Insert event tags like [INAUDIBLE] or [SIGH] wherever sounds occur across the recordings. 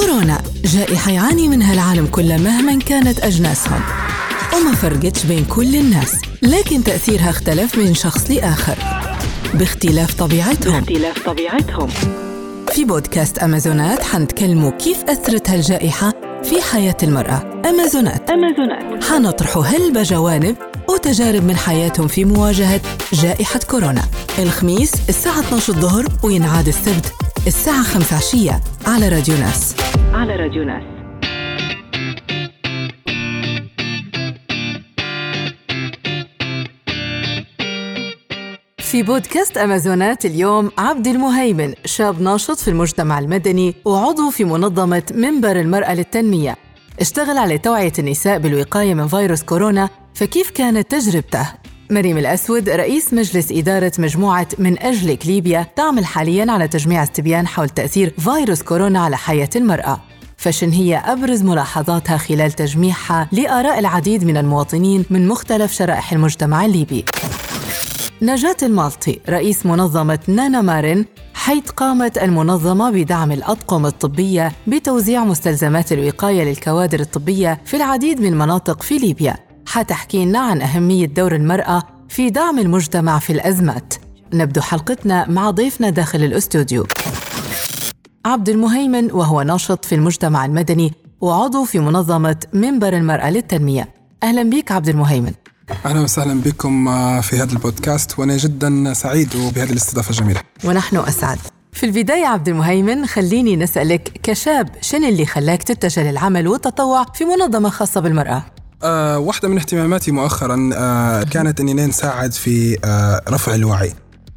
كورونا. جائحة يعاني منها العالم كله مهما كانت أجناسهم. وما فرقتش بين كل الناس لكن تأثيرها اختلف من شخص لآخر. باختلاف طبيعتهم. باختلاف طبيعتهم. في بودكاست أمازونات حنتكلموا كيف أثرت هالجائحة في حياة المرأة. أمازونات. أمازونات. حنطرحوا هلبة جوانب وتجارب من حياتهم في مواجهة جائحة كورونا. الخميس الساعة 12 الظهر وينعاد السبت. الساعة 5 عشية على راديو ناس. على راديو ناس. في بودكاست أمازونات اليوم عبد المهيمن شاب ناشط في المجتمع المدني وعضو في منظمة منبر المرأة للتنمية. اشتغل على توعية النساء بالوقاية من فيروس كورونا فكيف كانت تجربته؟ مريم الأسود رئيس مجلس إدارة مجموعة من أجلك ليبيا تعمل حالياً على تجميع استبيان حول تأثير فيروس كورونا على حياة المرأة. فشن هي أبرز ملاحظاتها خلال تجميعها لآراء العديد من المواطنين من مختلف شرائح المجتمع الليبي. نجاة المالطي رئيس منظمة نانا مارين حيث قامت المنظمة بدعم الأطقم الطبية بتوزيع مستلزمات الوقاية للكوادر الطبية في العديد من المناطق في ليبيا. حتحكي لنا عن أهمية دور المرأة في دعم المجتمع في الأزمات. نبدو حلقتنا مع ضيفنا داخل الأستوديو. عبد المهيمن وهو ناشط في المجتمع المدني وعضو في منظمة منبر المرأة للتنمية. أهلا بك عبد المهيمن. أهلا وسهلا بكم في هذا البودكاست وأنا جدا سعيد بهذه الاستضافة الجميلة. ونحن أسعد. في البداية عبد المهيمن خليني نسألك كشاب شن اللي خلاك تتجه للعمل والتطوع في منظمة خاصة بالمرأة؟ آه واحدة من اهتماماتي مؤخرا آه كانت إني نساعد في آه رفع الوعي.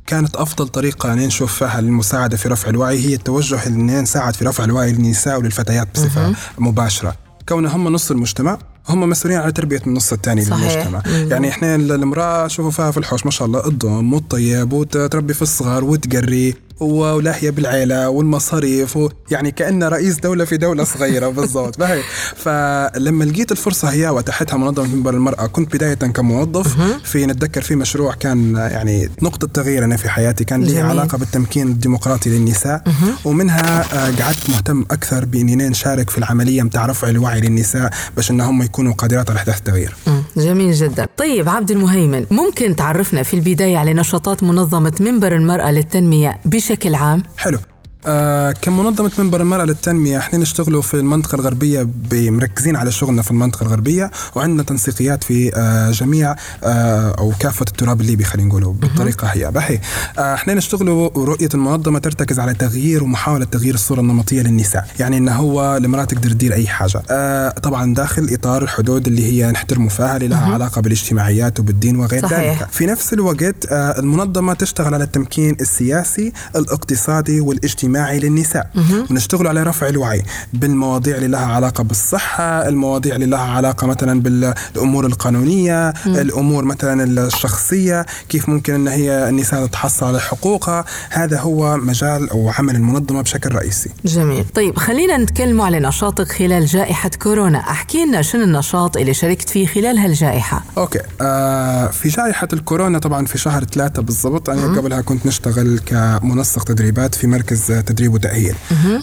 كانت أفضل طريقة نشوف فيها للمساعدة في رفع الوعي هي التوجه ان نساعد في رفع الوعي للنساء وللفتيات بصفة مباشرة. كونهم هم نص المجتمع هم مسؤولين على تربية من النص الثاني. للمجتمع مم. يعني إحنا المرأة شوفوا فيها في الحوش ما شاء الله الضم والطيب وتربي في الصغار وتقري ولاهية بالعيلة والمصاريف و- يعني كأنه رئيس دولة في دولة صغيرة [LAUGHS] بالضبط. فهي فلما لقيت الفرصة هي واتاحتها منظمة منبر المرأة كنت بداية كموظف. في نتذكر في مشروع كان يعني نقطة تغيير أنا في حياتي كان لي. علاقة بالتمكين الديمقراطي للنساء. ومنها آه، قعدت مهتم أكثر بإني نشارك في العملية متاع رفع الوعي للنساء باش إنهم يكونوا قادرات على إحداث التغيير. جميل جدا. طيب عبد المهيمن ممكن تعرفنا في البداية على نشاطات منظمة منبر المرأة للتنمية بشكل عام؟ حلو آه كمنظمة منبر المرأة للتنمية؟ إحنا نشتغلوا في المنطقة الغربية مركزين على شغلنا في المنطقة الغربية وعندنا تنسيقيات في آه جميع آه أو كافة التراب الليبي خلينا نقولوا بالطريقة هي. بحي آه إحنا نشتغلوا رؤية المنظمة ترتكز على تغيير ومحاولة تغيير الصورة النمطية للنساء يعني انه هو المرأة تقدر تدير أي حاجة. آه طبعا داخل إطار الحدود اللي هي نحترموا فيها اللي لها علاقة بالاجتماعيات وبالدين وغير صحيح. ذلك. في نفس الوقت آه، المنظمة تشتغل على التمكين السياسي الاقتصادي والإجتماعي. للنساء. ونشتغل على رفع الوعي بالمواضيع اللي لها علاقة بالصحة المواضيع اللي لها علاقة مثلا بالأمور القانونية الأمور مثلا الشخصية كيف ممكن أن هي النساء تتحصل على حقوقها. هذا هو مجال أو عمل المنظمة بشكل رئيسي. جميل. طيب خلينا نتكلم على نشاطك خلال جائحة كورونا. احكي لنا شنو النشاط اللي شاركت فيه خلال هالجائحة؟ okay. آه في جائحة الكورونا طبعا في شهر ثلاثة بالضبط. أنا قبلها كنت نشتغل كمنسق تدريبات في مركز تدريب وتأهيل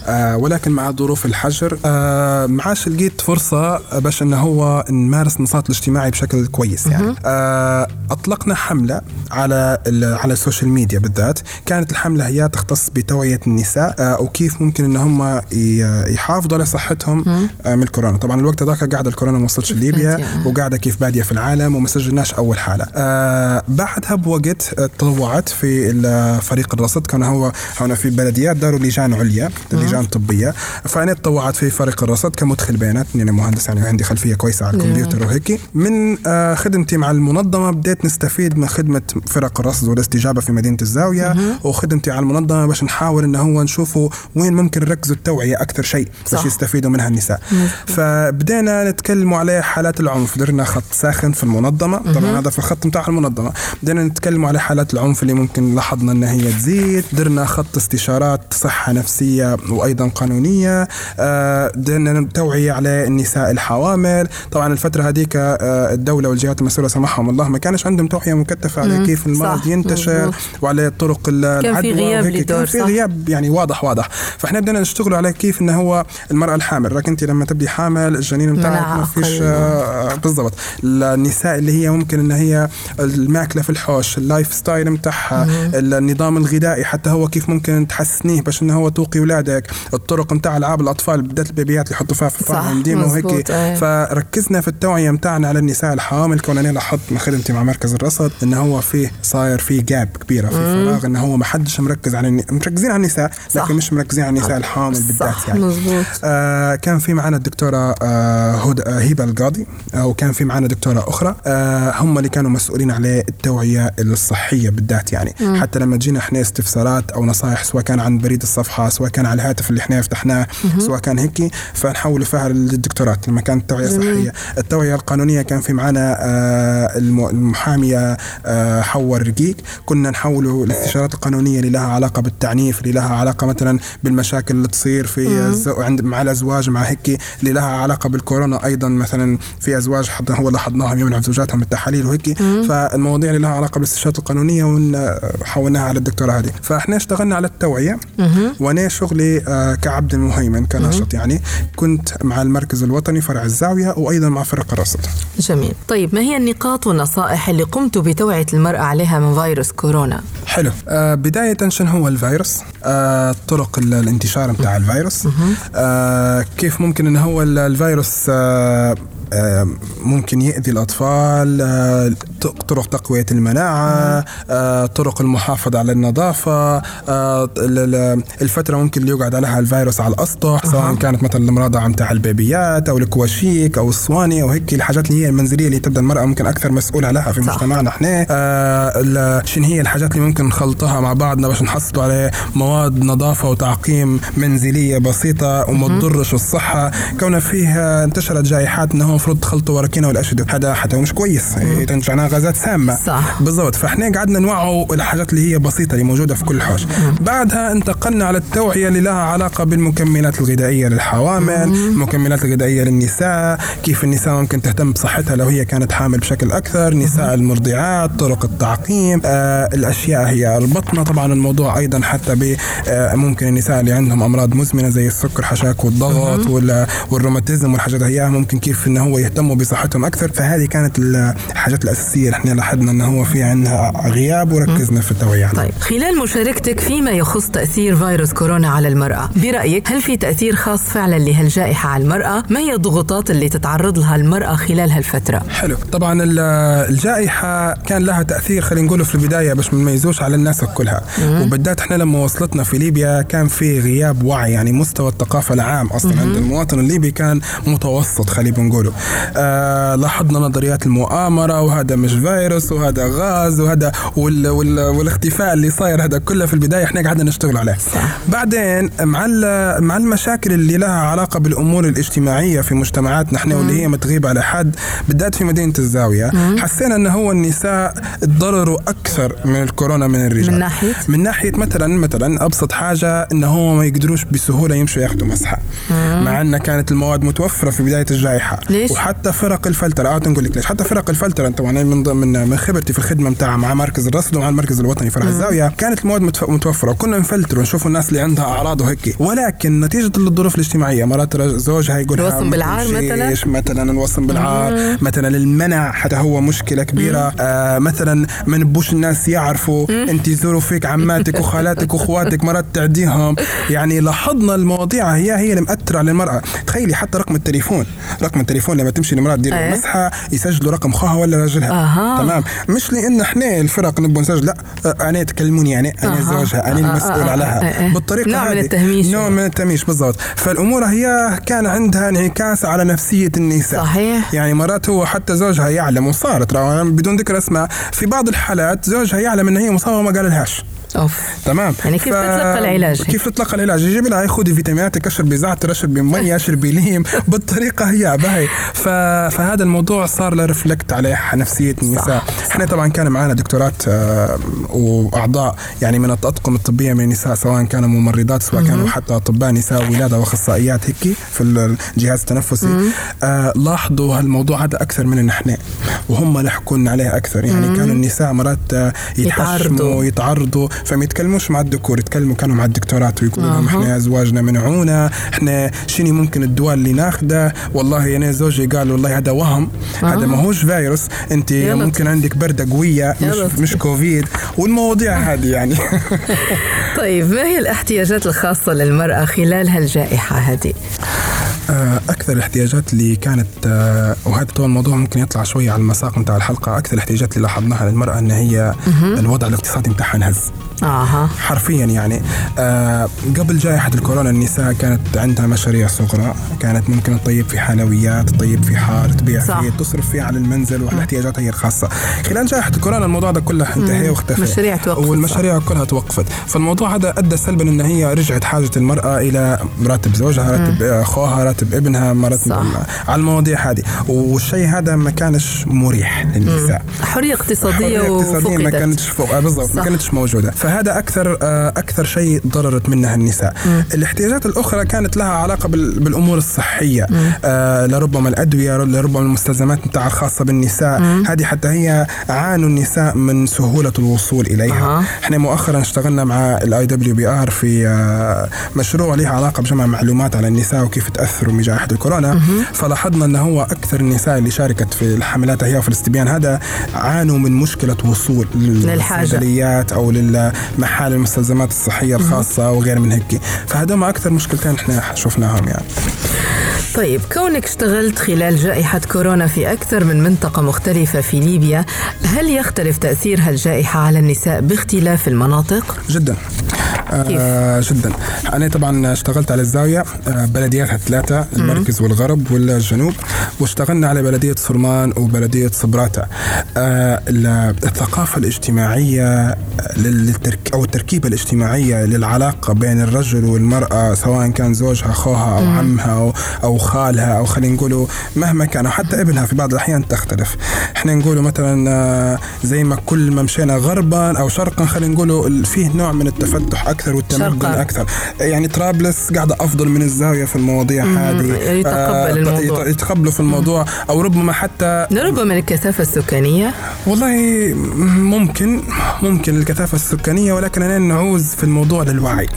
آه ولكن مع ظروف الحجر آه معاش لقيت فرصة باش إنه هو نمارس النشاط الاجتماعي بشكل كويس يعني. آه أطلقنا حملة على على ال social media بالذات. كانت الحملة هي تختص بتوعية النساء آه وكيف ممكن إن هم يحافظوا على صحتهم آه من الكورونا. طبعا الوقت ذاك قاعدة الكورونا ما وصلتش ليبيا بادية. وقاعدة كيف بادية في العالم وما سجلناش أول حالة. آه بعدها بوقت آه، تطوعت في فريق الرصد. كان هو هنا في بلديات داروا لجان عليا لجان طبية. فأنا تطوعت في فريق الرصد كمدخل بيانات أنا مهندس يعني عندي خلفية كويسة على الكمبيوتر وهيك من آه خدمتي مع المنظمة بديت نستفيد من خدمة فرق الرصد والاستجابة في مدينة الزاوية وخدمتي على المنظمة باش نحاول انه هو نشوفوا وين ممكن نركزوا التوعية أكثر شيء. باش يستفيدوا منها النساء. فبدينا نتكلم على حالات العنف. درنا خط ساخن في المنظمة. طبعا هذا في الخط نتاع المنظمة. بدينا نتكلم على حالات العنف اللي ممكن لاحظنا إن هي تزيد. درنا خط استشارات صحة نفسية وأيضا قانونية آه، توعية على النساء الحوامل طبعا الفترة هذيك آه، الدولة والجهات المسؤولة سمحهم الله ما كانش عندهم توعية مكثفه على. كيف المرض ينتشر. وعلى طرق ال- كان في العدوى غياب وهيك. لدور، كان في. غياب يعني واضح واضح فإحنا بدنا نشتغل على كيف إنه هو المرأة الحامل راك أنت لما تبدي حامل الجنين بتاعك ما فيش. آه، بالضبط النساء اللي هي ممكن إن هي الماكلة في الحوش اللايف ستايل بتاعها النظام الغذائي حتى هو كيف ممكن تحسنيه باش إنه هو توقي اولادك الطرق نتاع ألعاب الأطفال بالذات البيبيات اللي يحطوا فيها في صح، فمهم ديما وهيك أي. فركزنا في التوعية متاعنا على النساء الحوامل كون أنا لاحظت من خدمتي مع مركز الرصد انه هو فيه صاير فيه جاب كبيرة في فراغ انه هو ما حدش مركز على الني... مركزين على النساء صح. لكن مش مركزين على النساء الحوامل بالذات صح يعني. مزبوط. آه كان في معنا الدكتورة آه هدى آه هبة القاضي آه وكان في معنا دكتورة أخرى. آه هم اللي كانوا مسؤولين على التوعية الصحية بالذات يعني. مم. حتى لما جينا إحنا استفسارات أو نصائح سواء كان عن بريد الصفحة سواء كان على الهاتف اللي إحنا فتحناه سواء كان هيك فنحول فيها للدكتورات لما كانت التوعية صحية التوعية القانونية كان في معنا آه الم- المحامية آه حواء رقيق كنا نحوله الاستشارات القانونية اللي لها علاقة بالتعنيف اللي لها علاقة مثلا بالمشاكل اللي تصير في عند مع الأزواج مع هيك اللي لها علاقة بالكورونا أيضا. مثلا في أزواج حتى هو لاحظناهم يمنعوا زوجاتهم التحاليل وهيك. فالمواضيع اللي لها علاقة بالإستشارات القانونية وحولناها على الدكتورة هذه. فإحنا اشتغلنا على التوعية. وأنا شغلي آه، كعبد المهيمن كناشط يعني كنت مع المركز الوطني فرع الزاوية وأيضا مع فرق الرصد. جميل. طيب ما هي النقاط والنصائح اللي قمتوا بتوعية المرأة عليها من فيروس كورونا؟ حلو. آه بداية شنو هو الفيروس؟ آه طرق ال- الانتشار بتاع الفيروس. آه كيف ممكن إن هو ال- الفيروس آه، ممكن يأذي الأطفال آه، طرق تقوية المناعة آه، طرق المحافظة على النظافة آه، ال- ال- الفترة ممكن اللي يقعد عليها الفيروس على الأسطح سواء كانت مثلا المراضعة متاع البيبيات أو الكواشيك أو الصواني أو هيك الحاجات اللي هي المنزلية اللي تبدأ المرأة ممكن أكثر مسؤولة عليها في. مجتمعنا إحنا شنو هي الحاجات اللي ممكن نخلطها مع بعضنا باش نحصلوا على مواد نظافة وتعقيم منزلية بسيطة وما تضرش الصحة. كون فيه انتشرت جائحات إنه المفروض تخلطوا وراكينا والاشد هذا حتى مش كويس. تنتج عنها غازات سامة. صح. بالضبط. فاحنا قعدنا نوعوا الحاجات اللي هي بسيطة اللي موجودة في كل الحوش بعدها انتقلنا على التوعية اللي لها علاقة بالمكملات الغذائية للحوامل المكملات الغذائية للنساء كيف النساء ممكن تهتم بصحتها لو هي كانت حامل بشكل أكثر نساء المرضعات طرق التعقيم. آه الأشياء هي ربطنا طبعا الموضوع أيضا حتى ب آه ممكن النساء اللي عندهم أمراض مزمنة زي السكر حشاك والضغط وال- والروماتيزم والحاجات هي ممكن كيف إنه هو يهتموا بصحتهم أكثر فهذه كانت الحاجات الأساسية اللي إحنا لاحظنا انه هو في عندنا غياب وركزنا في التوعية. عنها. طيب خلال مشاركتك فيما يخص تأثير فيروس كورونا على المرأة برأيك هل في تأثير خاص فعلا لهالجائحة على المرأة؟ ما هي الضغوطات اللي تتعرض لها المرأة خلال هالفترة؟ حلو. طبعا ال- الجائحة كان لها تأثير خلينا نقوله في البداية باش ما نميزوش على الناس كلها. وبالذات إحنا لما وصلتنا في ليبيا كان في غياب وعي يعني مستوى الثقافة العام أصلا عند المواطن الليبي كان متوسط خلينا نقوله. آه لاحظنا نظريات المؤامرة وهذا مش فيروس وهذا غاز وهذا وال وال والاختفاء اللي صاير هذا كله في البداية إحنا قعدنا نشتغل عليه. صح. بعدين مع مع المشاكل اللي لها علاقة بالأمور الاجتماعية في مجتمعاتنا إحنا واللي هي متغيب على حد بالذات في مدينة الزاوية حسينا أن هو النساء تضرروا أكثر من الكورونا من الرجال. من ناحية؟ من ناحية مثلا مثلا أبسط حاجة أن هو ما يقدروش بسهولة يمشوا ياخذوا مسحة مع أن كانت المواد متوفرة في بداية الجائحة. ليش؟ وحتى فرق الفلترة. أه نقول لك ليش. حتى فرق الفلترة طبعا من من من خبرتي في الخدمة متاع مع مركز الرصد ومع المركز الوطني فرع الزاوية كانت المواد متوفرة وكنا نفلتر ونشوف الناس اللي عندها أعراض وهيك. ولكن نتيجة للظروف الاجتماعية مرات زوجها يقول الوصم بالعار مثلاً؟ مثلا الوصم بالعار مثلا المنع حتى هو مشكلة كبيرة. آه مثلا ما نبوش الناس يعرفوا انت يزوروا فيك عماتك وخالاتك واخواتك مرات تعديهم. يعني لاحظنا المواضيع هي هي اللي على المرأة. تخيلي حتى رقم التليفون رقم التليفون لما تمشي المرأة تدير إيه. مسحة يسجلوا رقم خوها ولا راجلها أها. تمام مش لأن إحنا الفرق نبغى نسجل لا آه، أنا تكلموني يعني أنا أها. زوجها أنا آه، آه، المسؤول آه، عليها آه، آه. بالطريقة نوع من. التهميش. نوع من التهميش بالضبط فالأمور هي كان عندها انعكاس على نفسية النساء صحيح. يعني مرات هو حتى زوجها يعلم وصارت بدون ذكر أسماء في بعض الحالات زوجها يعلم إن هي مصابه وما قال لهاش أوف. تمام. يعني كيف تتلقى العلاج؟ كيف تتلقى العلاج؟ يجيب لها خذي فيتاميناتك اشربي زعتر اشربي مي [LAUGHS] اشربي ليم بالطريقة هي باهي. ف... فهذا الموضوع صار له reflect على نفسية النساء. إحنا طبعا كان معنا دكتورات آه، وأعضاء يعني من الأطقم الطبية من النساء سواء كانوا ممرضات سواء كانوا حتى أطباء نساء ولادة وأخصائيات هيك في الجهاز التنفسي. آه لاحظوا هالموضوع هذا أكثر من إحنا وهم لنا عليه أكثر. يعني كانوا النساء مرات آه، يتعرضوا. يتحشموا يتعرضوا. فما يتكلموش مع الذكور يتكلموا كانوا مع الدكتورات ويقولوا لهم. إحنا ازواجنا منعونا إحنا شنو ممكن الدواء اللي ناخده والله أنا زوجي قال والله هذا وهم هذا ما هوش فيروس أنت ممكن. عندك بردة قوية مش. مش كوفيد والمواضيع هذه يعني [LAUGHS] طيب ما هي الاحتياجات الخاصة للمرأة خلال هالجائحة هذه؟ آه، أكثر الاحتياجات اللي كانت آه، وهذا طبعا الموضوع ممكن يطلع شوية على المساق نتاع الحلقة. أكثر الاحتياجات اللي لاحظناها للمرأة إن هي الوضع الاقتصادي نتاعها انهز. أها. حرفيا يعني آه قبل جائحة الكورونا النساء كانت عندها مشاريع صغرى. كانت ممكن تطيب في حلويات تطيب في حار تبيع صح. فيه تصرف فيه على المنزل وعلى احتياجاتها هي الخاصة. خلال جائحة الكورونا الموضوع ده كله انتهى واختفى. مشاريع توقفت، والمشاريع كلها توقفت. فالموضوع هذا أدى سلبا أن هي رجعت حاجة المرأة إلى راتب زوجها راتب أخوها راتب ابنها مو راتب صح. على المواضيع هذه. والشيء هذا ما كانش مريح للنساء. حرية اقتصادية حرية اقتصادية ما كانتش فوق. آه بالضبط. ما كانتش موجودة. فهذا أكثر آه أكثر شيء ضررت منها النساء. الاحتياجات الأخرى كانت لها علاقة بال- بالأمور الصحية. آه لربما الأدوية لربما المستلزمات بتاع الخاصة بالنساء. هذه حتى هي عانوا النساء من سهولة الوصول إليها. أها. إحنا مؤخرا اشتغلنا مع ال IWPR في آه، مشروع له علاقة بجمع معلومات على النساء وكيف تاثروا من جائحه الكورونا. فلاحظنا ان هو أكثر النساء اللي شاركت في الحملات هي وفي الاستبيان هذا عانوا من مشكلة وصول. للصيدليات أو للمحال المستلزمات الصحية الخاصة وغير من هيك. فهذول أكثر مشكلتين إحنا شفناهم يعني. طيب كونك اشتغلت خلال جائحة كورونا في أكثر من منطقة مختلفة في ليبيا هل يختلف تأثير هالجائحة على النساء باختلاف المناطق؟ جدا. آه جدا. أنا طبعا اشتغلت على الزاوية آه بلدياتها ثلاثة المركز والغرب والجنوب واشتغلنا على بلدية صرمان وبلدية صبراتا آه ال- الثقافة الاجتماعية للترك أو التركيبة الاجتماعية للعلاقة بين الرجل والمرأة سواء كان زوجها أخوها أو عمها أو أو خالها أو خلينا نقولوا مهما كان أو حتى ابنها في بعض الأحيان تختلف. إحنا نقولوا مثلا آه، زي ما كل ما مشينا غربا أو شرقا خلينا نقولوا فيه نوع من التفتح أكثر والتمدن. أكثر. يعني طرابلس قاعدة أفضل من الزاوية في المواضيع هذه. يتقبل آه، الموضوع. يت- يتقبلوا في الموضوع. أو ربما حتى ربما الكثافة السكانية. والله ممكن ممكن الكثافة السكانية ولكن أنا نعوز في الموضوع للوعي.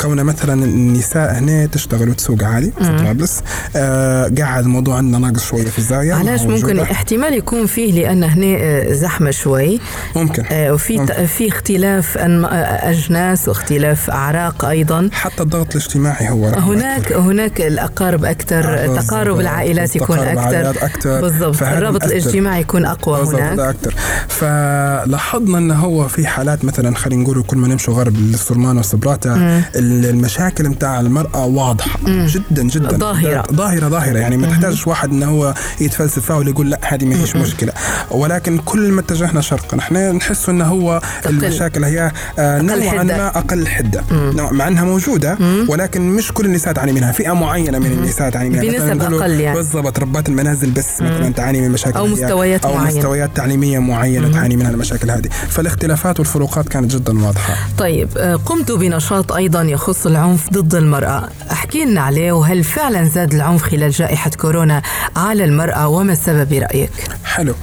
كون مثلا النساء هنا تشتغل وتسوق عالي في طرابلس. آه قاعد الموضوع عندنا ناقص شوية في الزاوية علاش ممكن. احتمال يكون فيه لأن هنا آه، زحمة شوي ممكن آه، وفي ممكن. في اختلاف آه، أجناس واختلاف أعراق أيضا حتى الضغط الاجتماعي هو هناك هناك الأقارب أكثر بالضبط. تقارب العائلات يكون العائلات أكثر أكثر. بالضبط الرابط مؤثر. الاجتماعي يكون أقوى بالضبط هناك أكثر فلاحظنا إنه هو في حالات مثلا خلينا نقول كل ما نمشوا غرب الصرمان وصبراتا المشاكل متاع المرأة واضحة جدا جدا ظاهرة. ظاهره ظاهره يعني ما تحتاجش واحد انه هو يتفلسف فيها ولا يقول لا هذه ما هيش مشكلة. ولكن كل ما اتجهنا شرقا. إحنا نحس انه هو. المشاكل هي آه، نوعا. ما أقل حدة. نوع- مع إنها موجودة ولكن مش كل النساء تعاني منها فئة معينة من النساء تعاني منها بنسب أقل يعني. بالضبط ربات المنازل بس مثلا تعاني من مشاكل هي- مستويات أو معينة. مستويات تعليمية معينة تعاني منها المشاكل هذه. فالاختلافات والفروقات كانت جدا واضحة. طيب آه، قمت بنشاط أيضا يخص العنف ضد المرأة. احكي لنا عليه وهل فعلا زاد العنف خلال جائحة كورونا على المرأة وما السبب برأيك؟ حلو.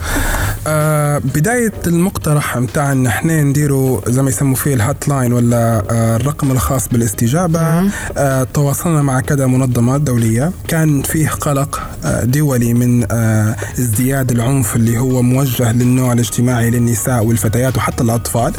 آه بداية المقترح متاع إن إحنا نديروا زي ما يسموا فيه الهات لاين ولا آه الرقم الخاص بالاستجابة آه تواصلنا مع كذا منظمات دولية. كان فيه قلق آه دولي من آه ازدياد العنف اللي هو موجه للنوع الاجتماعي للنساء والفتيات وحتى الأطفال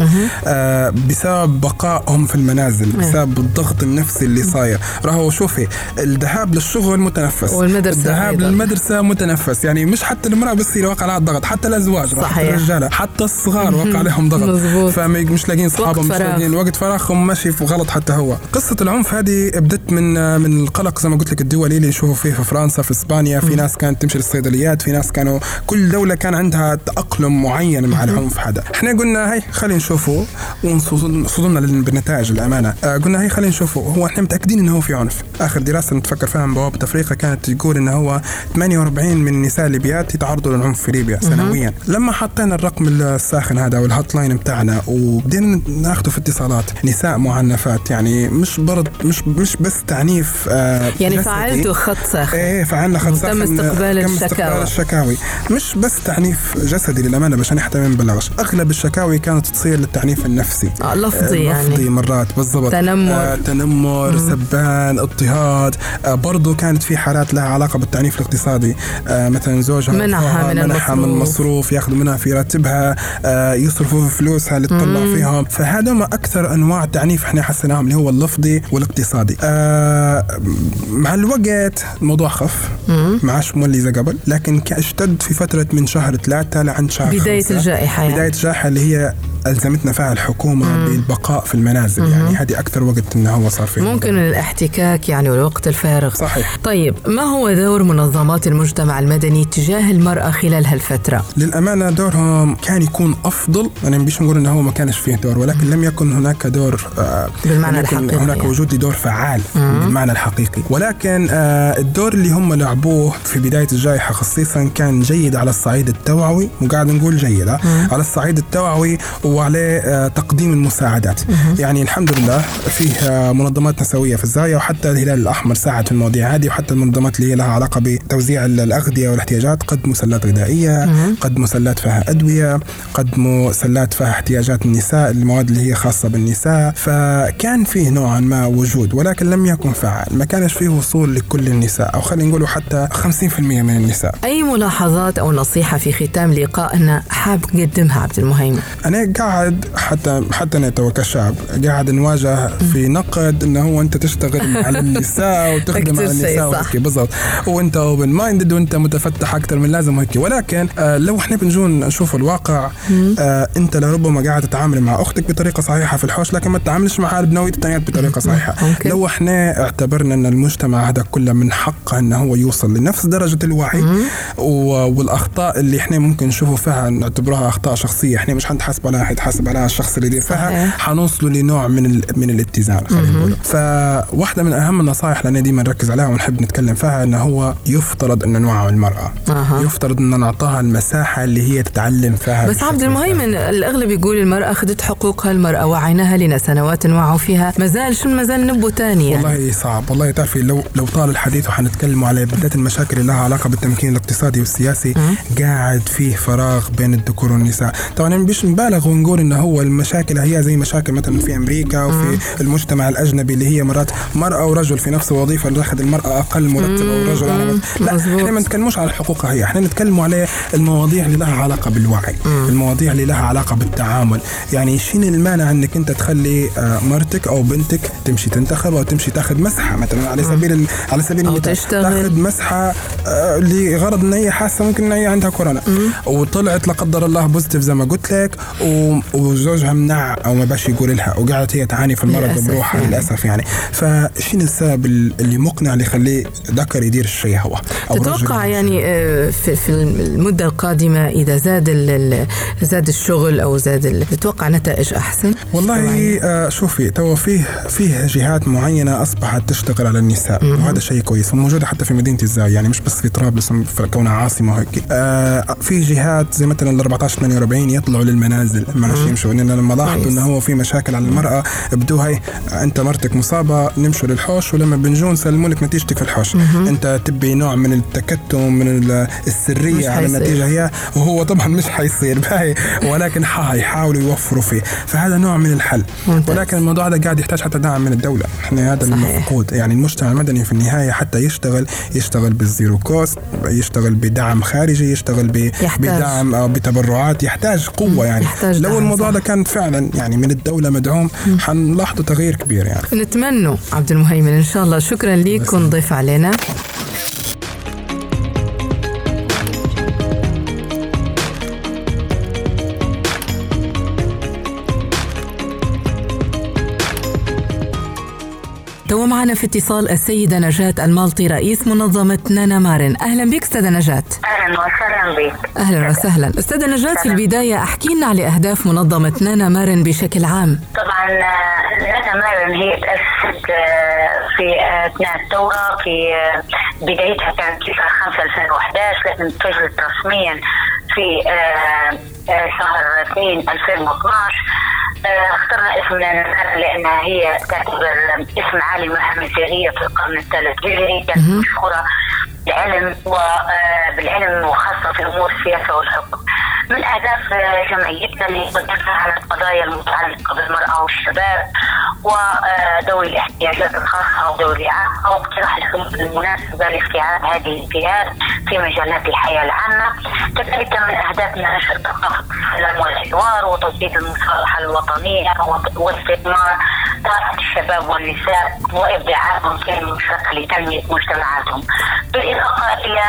آه بسبب بقائهم في المنازل بسبب الضغط النفسي اللي صاير. راهو شوفي الذهاب للشغل متنفس والمدرسة الذهاب أيضاً. المدرسة متنفس. يعني مش حتى المرأة بس اللي وقع عليها الضغط حتى الأزواج حتى صحيح. الرجالة حتى الصغار وقع عليهم ضغط. مزبوط. فمش لاقين صحابهم مش. لاقين وقت فراغهم ماشي في غلط حتى هو. قصة العنف هذه بدت من من القلق زي ما قلت لك الدولي اللي نشوفه فيه في فرنسا في إسبانيا في ناس كانت تمشي للصيدليات في ناس كانوا كل دولة كان عندها تأقلم معين مع العنف هذا. إحنا قلنا هي خلينا نشوفه وصدمنا بالنتائج الأمانة. آه قلنا هي خلينا نشوفه. هو إحنا متأكدين إنه هو في عنف. آخر دراسة نتفكر فيها من بوابة أفريقيا كانت تقول انه هو 48 من النساء الليبيات يتعرضوا للعنف في ليبيا سنويا. لما حطينا الرقم الساخن هذا وال hot line بتاعنا وبدينا ناخده في اتصالات نساء معنفات يعني مش برض مش مش بس تعنيف آه يعني. فعلتوا خط ساخن. إيه فعلنا خط تم ساخن استقبال تم الشكاوى. استقبال الشكاوي. مش بس تعنيف جسدي للأمانة عشان حتى ما نبلغش أغلب الشكاوي كانت تصير للتعنيف النفسي. آه، لفظي يعني. لفظي مرات بالضبط. تنمر. آه تنمر سبان اضطهاد. آه برضو كانت في حالات لها علاقة بالتعنيف الاقتصادي. آه مثلا زوجها منحها من منحها من المصروف. ياخذوا منها في راتبها آه يصرفوا في فلوسها اللي تطلع فيهم فهذا ما أكثر أنواع التعنيف إحنا حسيناهم اللي هو اللفظي والاقتصادي. آه مع الوقت الموضوع خف. ما عادش مولي زي قبل. لكن اشتد في فترة من شهر ثلاثة لعند شهر بداية خمسة. الجائحة يعني. بداية الجائحة اللي هي ألزمتنا فيها الحكومة بالبقاء في المنازل. يعني هذه أكثر وقت انه هو صار فيه ممكن الاحتكاك يعني والوقت الفارغ. صحيح. طيب ما هو دور منظمات المجتمع المدني تجاه المرأة خلال هالفترة؟ للأمانة دورهم كان يكون أفضل أنا مش نقول أنه هو ما كانش فيه دور ولكن لم يكن هناك دور آه بالمعنى لم يكن الحقيقي. هناك يعني. وجود لدور فعال بالمعنى الحقيقي. ولكن آه الدور اللي هم لعبوه في بداية الجائحة خصيصا كان جيد على الصعيد التوعوي وقاعد نقول جيد على الصعيد التوعوي وعليه آه تقديم المساعدات. يعني الحمد لله فيه آه منظمات نسوية في الزاوية وحتى الهلال الأحمر ساعد في المواضيع هذه. وحتى المنظمات اللي هي لها علاقة بتوزيع ال- الأغذية والاحتياجات قدموا سلات غذائية قدموا سلات فيها أدوية قدموا سلات فيها احتياجات النساء المواد اللي هي خاصة بالنساء. فكان فيه نوعا ما وجود ولكن لم يكن فعال ما كانش فيه وصول لكل النساء أو خلينا نقول حتى 50% من النساء. أي ملاحظات أو نصيحة في ختام لقائنا حاب تقدمها عبد المهيمن؟ أنا قاعد حتى حتى أنا تو كشاب قاعد نواجه في نقد إنه هو أنت تشتغل [LAUGHS] على النساء وتخدم على النساء صح. بالضبط. وانت open minded وانت متفتح أكثر من لازم وهيك ولكن آه لو إحنا بنجو نشوف الواقع آه انت لربما قاعد تتعامل مع أختك بطريقة صحيحة في الحوش لكن ما تتعاملش معها بنوعيه الثانيات بطريقة صحيحة. ممكن. لو إحنا اعتبرنا أن المجتمع هذا كله من حقه انه هو يوصل لنفس درجة الوعي و- والأخطاء اللي إحنا ممكن نشوفه فيها نعتبرها أخطاء شخصية. إحنا مش حنتحاسب عليها حيتحاسب عليها الشخص اللي يدير فيها. حنوصلوا لنوع من ال- من الاتزان خلينا نقول فواحدة من أهم النصائح اللي أنا ديما نركز عليها ونحب نتكلم فيها إنه هو يفترض ان نوعي المرأة. أها. يفترض ان نعطاها المساحة اللي هي تتعلم فيها بس عبد المهيمن الأغلب يقول المرأة أخذت حقوقها المرأة وعيناها لنا سنوات وعوا فيها. ما زال شو ما زال نبو تاني يعني؟ والله صعب. والله تعرفي لو لو طال الحديث وحنتكلموا على بالذات المشاكل اللي لها علاقة بالتمكين الاقتصادي والسياسي قاعد فيه فراغ بين الذكور والنساء. طبعا يعني مش نبالغ ونقول إنه هو المشاكل هي زي مشاكل مثلا في أمريكا وفي المجتمع الأجنبي اللي هي مرات مرأة ورجل في نفس الوظيفه اللي اخذ المرأة. أقل مرتب أو الرجل أعلى. لا. إحنا ما نتكلموش على حقوقها هي إحنا نتكلموا على المواضيع اللي لها علاقة بالوعي المواضيع اللي لها علاقة بالتعامل يعني شين المانع إنك أنت تخلي آه، مرتك أو بنتك تمشي تنتخب أو تمشي تاخذ مسحة مثلا على سبيل ال- على سبيل المثال. تاخذ مسحة آه، لغرض إن هي حاسة ممكن إن هي عندها كورونا وطلعت لا قدر الله positive زي ما قلت لك و- وزوجها منع أو ما باش يقول لها وقعدت هي تعاني في المرض بروحها يعني. للأسف يعني فشين السبب ال- اللي مقنع اللي يخليه ذكر يدير الشيء هو أو تتوقع يعني آه، في في المدة القادمة إذا زاد زاد الشغل أو زاد تتوقع نتائج أحسن؟ والله آه شوفي تو فيه فيه جهات معينة أصبحت تشتغل على النساء وهذا شيء كويس وموجوده حتى في مدينة الزاويه يعني مش بس في طرابلس كونها عاصمة وهيك. آه في جهات زي مثلا ال 14 48 يطلعوا للمنازل ما يمشوا. لأن لما لاحظوا. إنه هو في مشاكل على المرأة بدو هي أنت مرتك مصابة نمشوا للحوش ولما بنجون نسلموا لك نتيجتك في الحوش انت تبي نوع من التكتم من السرية على. النتيجة هي وهو طبعا مش حيصير. [LAUGHS] باهي ولكن حيحاولوا يوفروا فيه. فهذا نوع من الحل. ممتاز. ولكن الموضوع هذا قاعد يحتاج حتى دعم من الدولة. إحنا هذا صحيح. المفقود. يعني المجتمع المدني في النهاية حتى يشتغل يشتغل بال zero cost يشتغل بدعم خارجي يشتغل ب-. بدعم أو بتبرعات. يحتاج قوة يعني. يحتاج لو الموضوع. ده كان فعلا يعني من الدولة مدعوم حنلاحظوا تغيير كبير يعني. نتمنى عبد المهيمن. إن شاء الله شكرا لك ضيفا لنا. علينا تو معنا في اتصال السيدة نجاة المالطي رئيس منظمة نانا مارن أهلا بك أستاذة نجاة. أهلا وسهلا بك. أهلا وسهلا. أستاذة نجاة في البداية أحكي لنا على أهداف منظمة نانا مارن بشكل عام. طبعا آه، نانا مارن هي تأسست آه، في آه، أثناء الثورة في بدايتها كانت 9 5 2011 لكن اتجهت رسميا في آه، آه، شهر 2 2012 آه، اخترنا اسم نانا لانها هي تعتبر اسم عالمه مسيحيه في القرن الثالث هجري كانت مشهورة بالعلم وبالعلم وخاصة في أمور السياسة والحكم. من أهداف جمعيتنا اللي قدمنا على القضايا المتعلقة بالمرأة والشباب وذوي الاحتياجات الخاصة وذوي الاعاقه واقتراح الحلول المناسبه لاستيعاب هذه الفئات في مجالات الحياة العامة. كذلك من أهدافنا نشر ثقافه السلام والحوار وتوطيد المصالحة الوطنية واستثمار طاقه الشباب والنساء وابداعاتهم في المشاركه لتنميه مجتمعاتهم. بالإضافة إلى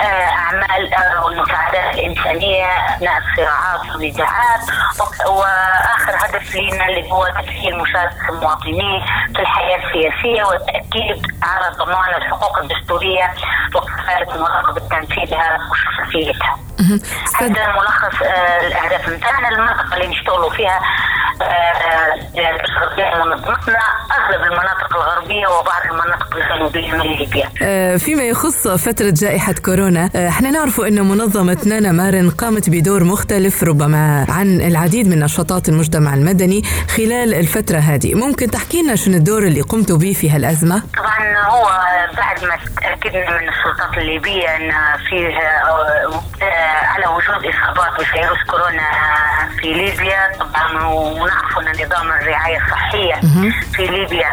آه، أعمال آه، والمساعدات الإنسانية أثناء الصراعات والنزاعات و- وآخر هدف لنا اللي هو تسهيل مشاركة المواطنين في الحياة السياسية والتأكيد على ضمان الحقوق الدستورية وكفاله مراقبة تنفيذها وشفافيتها. هذا ملخص آه، الأهداف بتاعنا المنطقة اللي نشتغلوا فيها آه، آه، منظمتنا أغلب المناطق الغربية وبعض المناطق الجنوبية من ليبيا. فيما يخص فترة جائحة كورونا إحنا نعرف أن منظمة نانا مارن قامت بدور مختلف ربما عن العديد من نشاطات المجتمع المدني خلال الفترة هذه ممكن تحكي لنا شنو الدور اللي قمتوا به في هالأزمة؟ طبعا هو بعد ما تأكدنا من السلطات الليبية إن فيه على وجود إصابات بفيروس كورونا في ليبيا طبعا ونعرف أن نظام الرعاية الصحيه في ليبيا.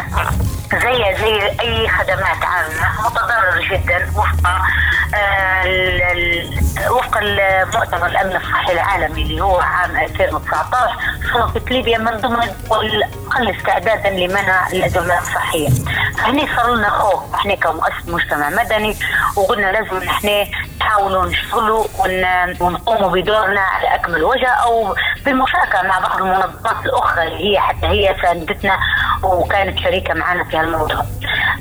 زي زي أي خدمات عامة. متضرر جدا وفق آه، وفق مؤتمر الامن الصحي العالمي اللي هو عام 2019 صنفت ليبيا من ضمن الدول الاقل استعدادا لمنع الأزمات الصحية. فهني صار لنا خوف. إحنا كمؤسسه مجتمع مدني وقلنا لازم إحنا نحاولوا نشتغلوا ون- ونقوموا بدورنا على أكمل وجه أو بالمشاركة مع بعض المنظمات الأخرى اللي هي حتى هي ساندتنا وكانت شريكة معنا في هالموضوع.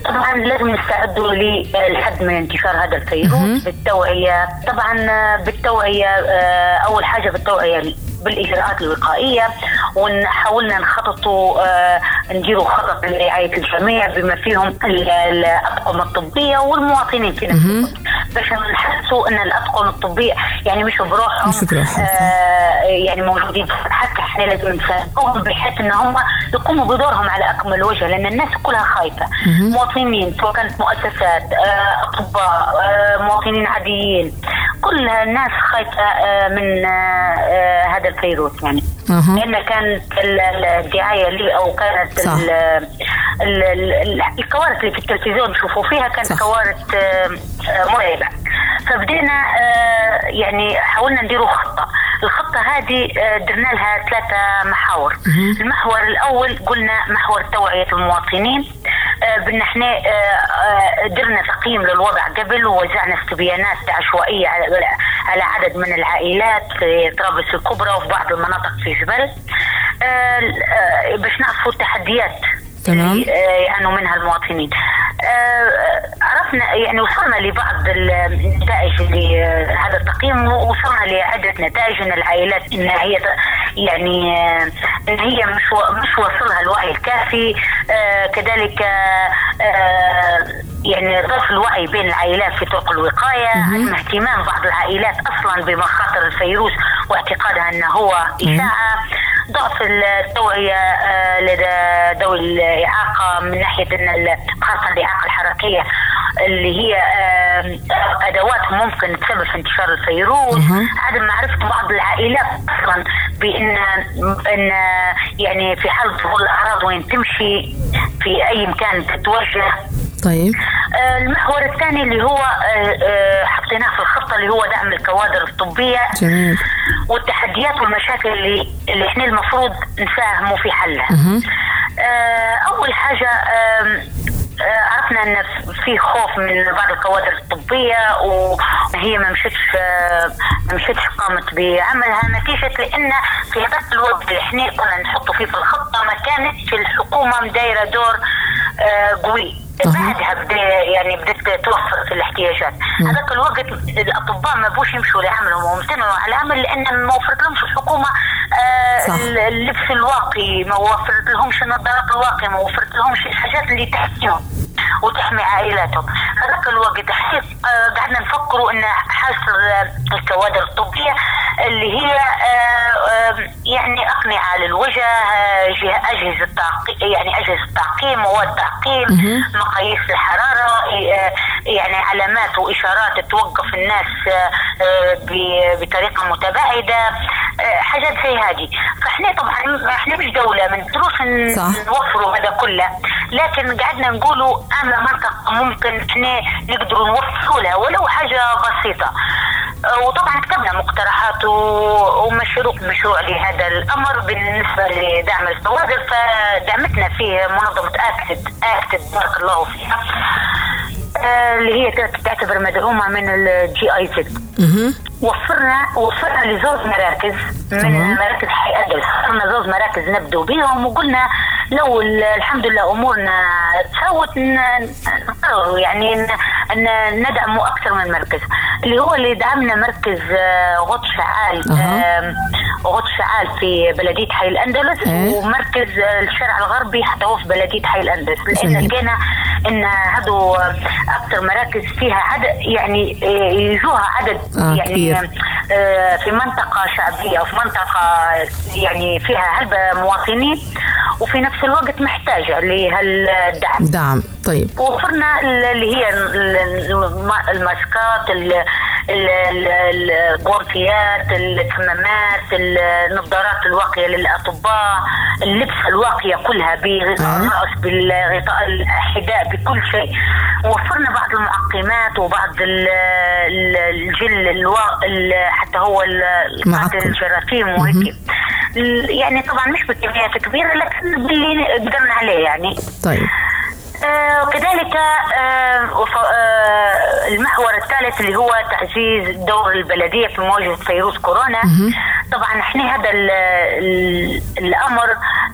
طبعا لازم نستعدوا للحد من انتشار هذا الفيروس بالتوعية طبعا بالتوعية آه، أول حاجة بالتوعية بالإجراءات الوقائية وحاولنا نخططوا آه، نديروا خطط لرعاية الجميع بما فيهم ال- الاطقم الطبية والمواطنين في نفس باش نحسوا إن الاطقم الطبية يعني مش بروحهم. آه، يعني موجودين. حتى إحنا لازم نساعدهم بحيث إن هم يقوموا بدورهم على أكمل وجه لأن الناس كلها خايفة. مواطنين سواء كانت مؤسسات آه، أطباء آه، مواطنين عاديين. كل الناس خايفة آه، من آه، هذا الفيروس يعني. لأن كانت ال- ال- الدعاية اللي أو كانت صح. ال- ال- ال- ال- الكوارث اللي في التلفزيون نشوفوا فيها كانت صح. كوارث آه، مرعبة فبدينا آه، يعني حاولنا نديروا خطة الخطة هذه آه، درنا لها ثلاثة محاور المحور الأول قلنا محور توعية المواطنين بان إحنا درنا تقييم للوضع قبل ووزعنا استبيانات عشوائية على عدد من العائلات في طرابلس الكبرى وفي بعض المناطق في جبل. آه، آه، باش نعرفوا التحديات تمام. آه، يعانوا منها المواطنين. عرفنا يعني وصلنا لبعض النتائج اللي آه، هذا التقييم وصلنا لعدة نتائج إن العائلات إن هي يعني إن هي مش مش واصلها الوعي الكافي. كذلك يعني ضعف الوعي بين العائلات في طرق الوقاية عدم اهتمام بعض العائلات أصلا بمخاطر الفيروس واعتقادها أنه هو اشاعه ضعف التوعية آه، لدى ذوي الإعاقة من ناحية أن خاصة الإعاقة الحركية اللي هي آه، أدوات ممكن تسبب في انتشار الفيروس. عدم معرفة بعض العائلات أصلا بأن أن يعني في حال ظهور الأعراض وين تمشي في أي مكان تتوجه. طيب. آه، المحور الثاني اللي هو آه، آه، حطيناه في الخطة اللي هو دعم الكوادر الطبية. جميل. والتحديات والمشاكل اللي اللي إحنا المفروض نساهموا في حلها. آه، أول حاجة عرفنا إن في خوف من بعض الكوادر الطبية وهي ما مشتش ما مشتش قامت بعملها. نتيجة لأن في هذاك الوقت اللي إحنا كنا نحطوا فيه في الخطة ما كانتش الحكومة مدايرة دور قوي. بعدها بدا يعني بدات توفر في الاحتياجات. هذاك الوقت الأطباء ما بوش يمشوا لعملهم وامتنعوا على العمل لأن ما وفرت لهمش الحكومة آه. اللبس الواقي ما وفرت لهمش النظارات الواقيه ما وفرت لهمش الحاجات اللي تحميهم وتحمي عائلاتهم. هذاك الوقت حسيت آه قعدنا نفكروا إن حاجة الكوادر الطبية اللي هي آه، يعني أقنعة للوجه آه، جه- أجهزة تعقيم يعني أجهزة تعقيم مواد تعقيم مقاييس الحرارة يعني علامات وإشارات توقف الناس بطريقة متباعدة حاجات زي هذه. فإحنا طبعا إحنا مش دولة ما نقدروش. نوفروا هذا كله. لكن قعدنا نقولوا اما منطقه ممكن إحنا نقدروا نوفروا لها ولو حاجة بسيطة. آه، وطبعا كتبنا مقترحات ومشروع مشروع لهذا الأمر بالنسبة لدعم الكوادر فدعمتنا فيه منظمة ACTED ACTED بارك الله فيها. اللي هي تعتبر مدعومة من ال GIZ وفرنا وفرنا لزوج مراكز من. مراكز حي أندلس وفرنا زوج مراكز نبدو بهم وقلنا لو ال- الحمد لله أمورنا تساوت ن- نقرروا يعني ن- ن- ندعموا أكثر من مركز اللي هو اللي دعمنا مركز آه، غط شعال غط شعال في بلدية حي الأندلس إيه. ومركز آه، الشارع الغربي حتى هو في بلدية حي الأندلس لأن. لقينا إن هذو أكثر مراكز فيها عدد يعني آه، يجوها عدد آه، يعني كبير. آه، في منطقة شعبية وفي منطقة يعني فيها هلبة مواطنين وفي نفس الوقت محتاجة لهالدعم. دعم. طيب. وفرنا ال- اللي هي ال- ال- الم- الماسكات ال- ال- ال- الغورفيات الكمامات النظارات الواقية للأطباء اللبسة الواقية كلها بغطاء. الرأس بالغطاء الحذاء بكل شيء. وفرنا بعض المعقمات وبعض ال- ال- الجل الوا... ال- حتى هو الجراثيم وهيك. يعني طبعا مش بكميات كبيرة لكن باللي قدرنا عليه يعني. طيب. وكذلك آه، آه، المحور الثالث اللي هو تعزيز دور البلدية في مواجهة فيروس كورونا. طبعا إحنا هذا ال ال الأمر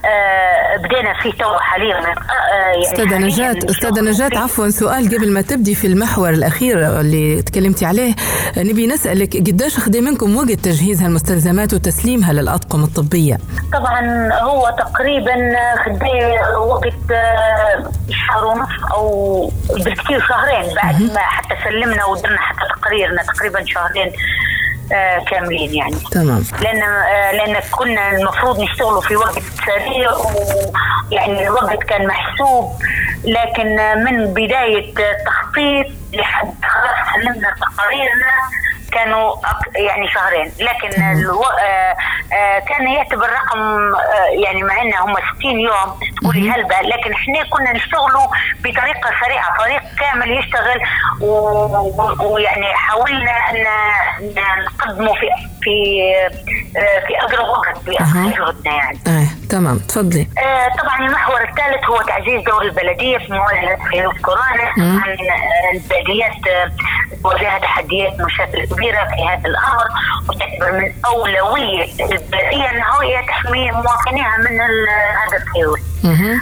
آه، بدينا فيه تو حاليا. آه، يعني حالياً نجاة أستاذة نجاة. عفوا سؤال قبل ما تبدي في المحور الأخير اللي تكلمتي عليه. نبي نسألك قديش خدي منكم وقت تجهيز هالمستلزمات وتسليمها للأطقم الطبية؟ طبعا هو تقريبا خدي وقت آه، شهر ونص أو بالكثير شهرين بعد ما حتى سلمنا ودرنا حتى تقريرنا تقريبا شهرين آه، كاملين يعني. تمام. لأن آه، لأن كنا المفروض نشتغلوا في وقت سريع ويعني الوقت كان محسوب لكن آه، من بداية التخطيط لحد خلاص سلمنا تقاريرنا كانوا يعني شهرين. لكن ألو... آه آه كان يعتبر رقم آه يعني مع إنه هم 60 يوم تقولي هلبة. لكن إحنا كنا نشتغلوا بطريقة سريعة فريق كامل يشتغل و- ويعني حاولنا ان نقدمه في في آه في أقرب وقت أها. جهدنا يعني. إيه تمام. تفضلي. آه، طبعا المحور الثالث هو تعزيز دور البلدية في مواجهة فيروس كورونا. طبعا آه، البلديات آه، تواجهها تحديات مشاكل كبيرة في هذا الأمر وتعتبر من أولوية البلديه انها هي تحمي مواطنيها من هذا الفيروس.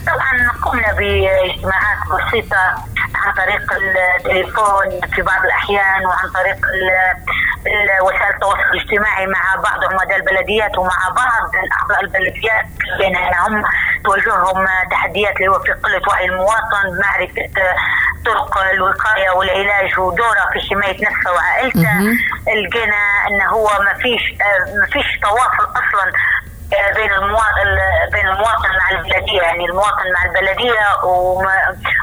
طبعا قمنا باجتماعات بسيطة عن طريق التليفون في بعض الأحيان وعن طريق وسائل التواصل الاجتماعي مع بعض عمداء البلديات ومع بعض اعضاء البلديات. بين انهم تواجههم تحديات اللي هو في قلة وعي المواطن معرفة طرق الوقاية والعلاج ودوره في حماية نفسه وعائلته لقينا انه هو ما فيش آه، ما فيش تواصل أصلا آه، بين المواطن بين المواطن مع البلدية. يعني المواطن مع البلدية وما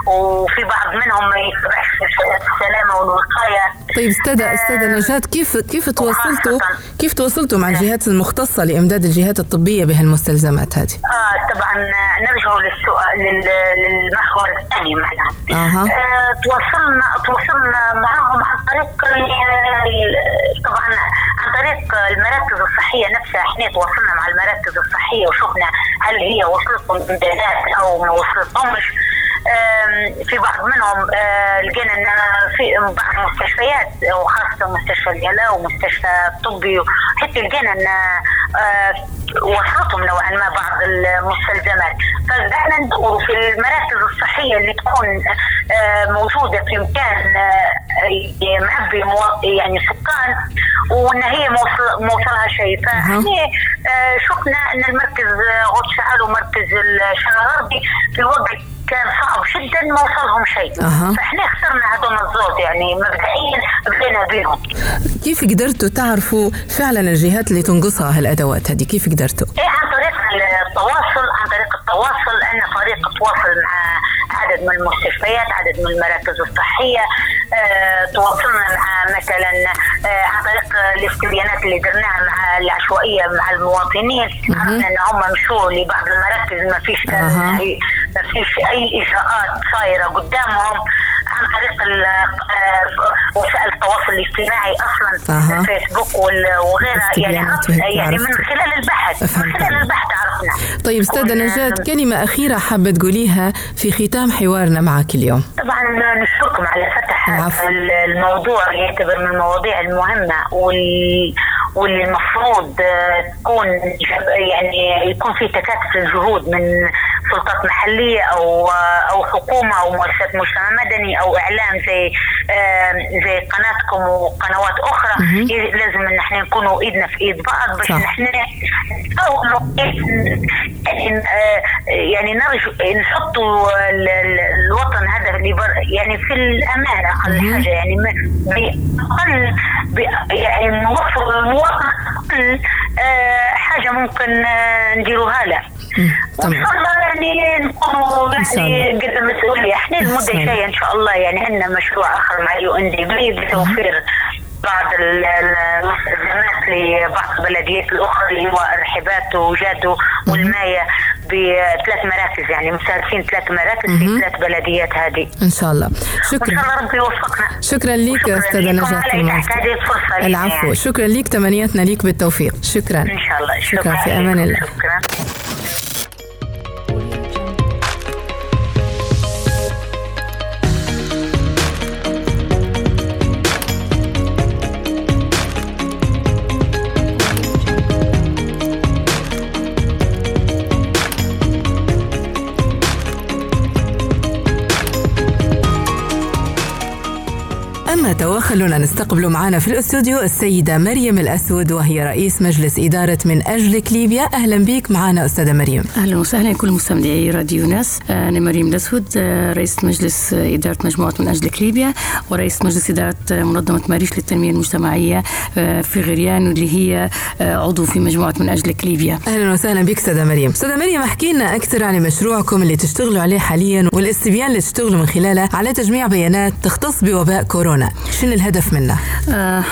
وفي بعض منهم ما يتبعش السلامه والوقاية. طيب أستاذة أستاذة نجاة كيف كيف تواصلتوا كيف تواصلتوا مع الجهات المختصة لإمداد الجهات الطبية بهالمستلزمات هذه؟ آه طبعا نرجع للسؤال لل- للمحور الثاني معنا. أها. آه تواصلنا تواصلنا معهم عن طريق طبعا عن طريق المراكز الصحية نفسها. إحنا تواصلنا مع المراكز الصحية وشفنا هل هي وصلتهم امدادات أو ما وصلتهمش. في بعض منهم لقينا ان في بعض المستشفيات وخاصة مستشفى الجلاء ومستشفى الطبي حتى لقينا إن وصلتهم نوعا ما بعض المستلزمات. فبدأنا ندور في المراكز الصحية اللي تكون موجودة في مكان معبي يعني سكان وإن هي موصل موصلها شيء. فاحنا شفنا إن المركز غوت شعال ومركز الشارع الغربي في وقت كان صعب جدا ما وصلهم شيء. أها. فإحنا اخترنا هذول الزوج يعني مبدئيا بدينا بيهم. كيف قدرتوا تعرفوا فعلا الجهات اللي تنقصها هالأدوات هذه؟ كيف قدرتوا؟ إيه عن طريق التواصل عن طريق التواصل. عندنا فريق تواصل مع عدد من المستشفيات عدد من المراكز الصحية. آه تواصلنا مع مثلا آه عن طريق الاستبيانات اللي درناها مع العشوائية مع المواطنين عرفنا إن هم مشوا لبعض المراكز ما فيش أها. ما فيش أي إجراءات صايرة قدامهم عن طريق آه، وسائل التواصل الاجتماعي أصلا أها. الفيسبوك وغيرها يعني يعني من. خلال البحث من. خلال البحث عرفنا طيب أستاذة نجاة كلمة أخيرة حابة تقوليها في ختام حوارنا معك اليوم طبعا نشكركم على فتح الموضوع يعتبر من المواضيع المهمة وال واللي المفروض تكون يعني يكون في تكاتف الجهود من سلطات محلية أو آه، أو حكومة أو مؤسسات مجتمع مدني أو إعلام زي زي قناتكم وقنوات أخرى ي- لازم إن إحنا نكونوا إيدنا في إيد بعض باش. نحن يعني آه، يعني نرجو نحطوا ال- ال- الوطن هذا اللي بر يعني في الامان أقل حاجة يعني باقل يعني نوفر للمواطن أقل آه، حاجة ممكن آه، نديروها له وإن. شاء الله يعني شاء يعني. قد المسؤولية. إحنا المدة إن شاء الله. الجاية إن شاء الله يعني عندنا مشروع آخر مع يو إن دي. بي بتوفير بعض ال- ال- المستلزمات لبعض البلديات الأخرى اللي هو الرحبات وجادو والماية بثلاث مراكز يعني مستهدفين ثلاث مراكز في ثلاث بلديات هذه. إن شاء الله. وإن شاء شكرا الله ربي يوفقنا. شكرا لك أستاذة نجاة العفو. يعني. شكرا لك تمنياتنا لك بالتوفيق. شكرا. إن شاء الله. شكرا. في أمان الله. شكرا. أما تواخلنا نستقبل معنا في الاستوديو السيدة مريم الأسود وهي رئيس مجلس إدارة من أجلك ليبيا أهلا بك معنا أستاذة مريم. أهلا وسهلا كل مستمعي راديو ناس. أنا مريم الأسود آه، رئيس مجلس إدارة مجموعة من اجلك ليبيا ورئيس مجلس إدارة منظمة ماريش للتنمية المجتمعية آه، في غريان واللي هي آه، عضو في مجموعة من اجلك ليبيا أهلا وسهلا بك أستاذة مريم. أستاذة مريم احكي لنا أكثر عن مشروعكم اللي تشتغلوا عليه حاليا والاستبيان اللي تشتغلوا من خلاله على تجميع بيانات تختص بوباء كورونا. شنو الهدف منه؟ آه،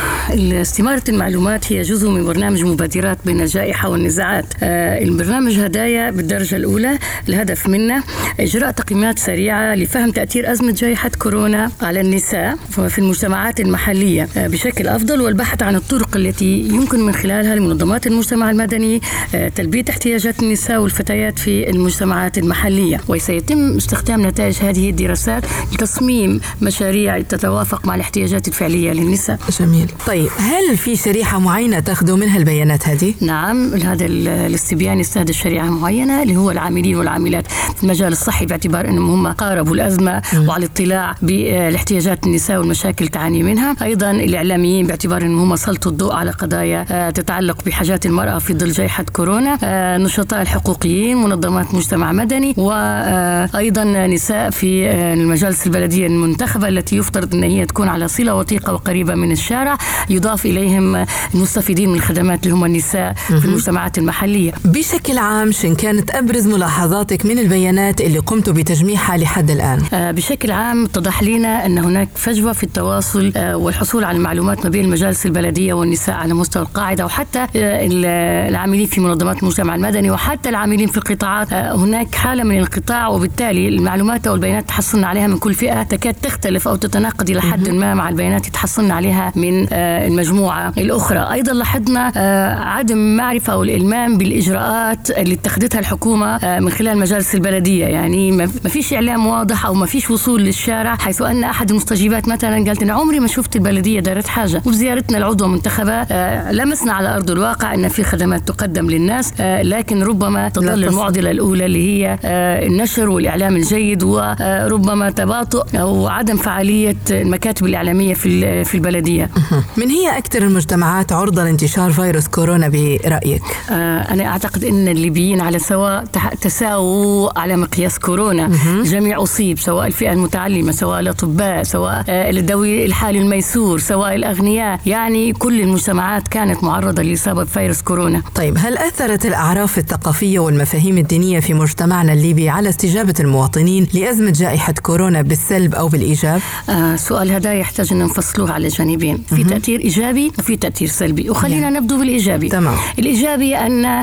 استمارة المعلومات هي جزء من برنامج مبادرات بين الجائحة والنزاعات. آه، البرنامج هدايا بالدرجة الأولى. الهدف منه إجراء تقييمات سريعة لفهم تأثير أزمة جائحة كورونا على النساء في المجتمعات المحلية. آه، بشكل أفضل والبحث عن الطرق التي يمكن من خلالها لمنظمات المجتمع المدني آه، تلبية احتياجات النساء والفتيات في المجتمعات المحلية. وسيتم استخدام نتائج هذه الدراسات لتصميم مشاريع تتوافق مع الاحتياجات الفعلية للنساء. جميل. طيب هل في شريحة معينة تاخذوا منها البيانات هذه؟ نعم هذا ال- الاستبيان يستهدف شريعة معينة اللي هو العاملين والعاملات. في المجال الصحي باعتبار أنهم هم قاربوا الأزمة وعلى اطلاع بالاحتياجات النساء والمشاكل تعاني منها. أيضا الإعلاميين باعتبار أنهم هم سلطوا الضوء على قضايا آه، تتعلق بحاجات المرأة في ظل جائحة كورونا آه، نشطاء الحقوقيين منظمات مجتمع مدني وأيضا نساء في آه، المجالس البلدية المنتخبة التي يفترض أن هي تكون على صلة وثيقة وقريبة من الشارع. يضاف إليهم المستفيدين من الخدمات اللي هم النساء في المجتمعات المحلية. بشكل عام شن كانت أبرز ملاحظاتك من البيانات اللي قمتوا بتجميعها لحد الآن؟ آه، بشكل عام اتضح لنا أن هناك فجوة في التواصل آه، والحصول على المعلومات ما بين المجالس البلدية والنساء على مستوى القاعدة وحتى آه، ال- العاملين في منظمات المجتمع المدني وحتى العاملين في القطاعات. هناك حالة من الانقطاع وبالتالي المعلومات أو البيانات تحصلنا عليها من كل فئة تكاد تختلف أو تتناقض إلى حد ما مع البيانات تحصلنا عليها من آه، المجموعة الأخرى. أيضا لاحظنا آه، عدم معرفة أو الإلمام بالإجراءات اللي اتخذتها الحكومة آه، من خلال مجالس البلدية. يعني ما فيش إعلام واضح أو ما فيش وصول للشارع حيث أن أحد المستجيبات مثلا قالت أنا عمري ما شفت البلدية دارت حاجة. وفي زيارتنا العضوة منتخبة لمسنا على أرض الواقع أن في خدمات تقدم للناس لكن ربما تظل. المعضلة الأولى اللي هي النشر والإعلام الجيد وربما تباطؤ أو عدم فعالية المكاتب المكاتب الإعلامية في في البلدية. من هي أكثر المجتمعات عرضة لانتشار فيروس كورونا برأيك؟ آه أنا أعتقد إن الليبيين على سواء تساووا على مقياس كورونا. الجميع أصيب سواء الفئة المتعلمة سواء الأطباء سواء آه الذوي الحال الميسور سواء الأغنياء. يعني كل المجتمعات كانت معرضة لاصابه بفيروس كورونا. طيب هل أثرت الأعراف الثقافية والمفاهيم الدينية في مجتمعنا الليبي على استجابة المواطنين لأزمة جائحة كورونا بالسلب أو بالإيجاب؟ آه سؤال هذا يحتاج أن نفصلوه على جانبين. في تأثير إيجابي وفي تأثير سلبي. وخلينا نبدو بالإيجابي. تمام. الإيجابي أن آه